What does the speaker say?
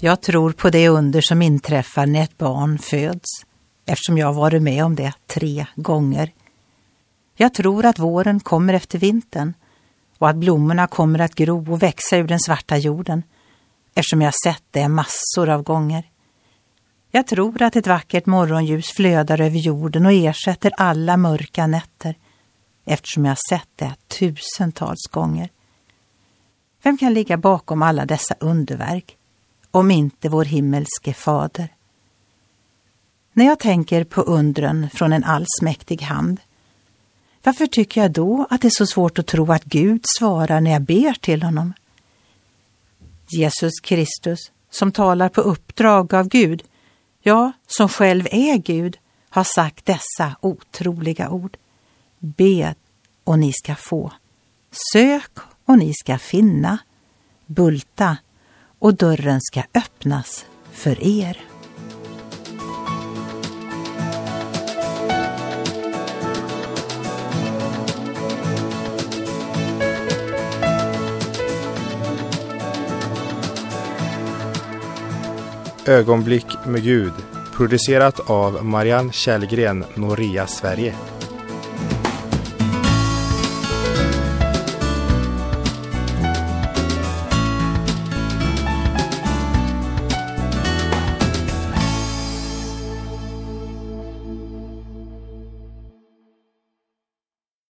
Jag tror på det under som inträffar när ett barn föds, eftersom jag varit med om det tre gånger. Jag tror att våren kommer efter vintern och att blommorna kommer att gro och växa ur den svarta jorden, eftersom jag sett det massor av gånger. Jag tror att ett vackert morgonljus flödar över jorden och ersätter alla mörka nätter, eftersom jag sett det tusentals gånger. Vem kan ligga bakom alla dessa underverk, om inte vår himmelske fader? När jag tänker på undren från en allsmäktig hand, varför tycker jag då att det är så svårt att tro att Gud svarar när jag ber till honom? Jesus Kristus, som talar på uppdrag av Gud, ja, som själv är Gud, har sagt dessa otroliga ord. Bed och ni ska få. Sök och ni ska finna. Bulta och dörren ska öppnas för er. Ögonblick med Gud producerat av Marianne Källgren, Noria Sverige.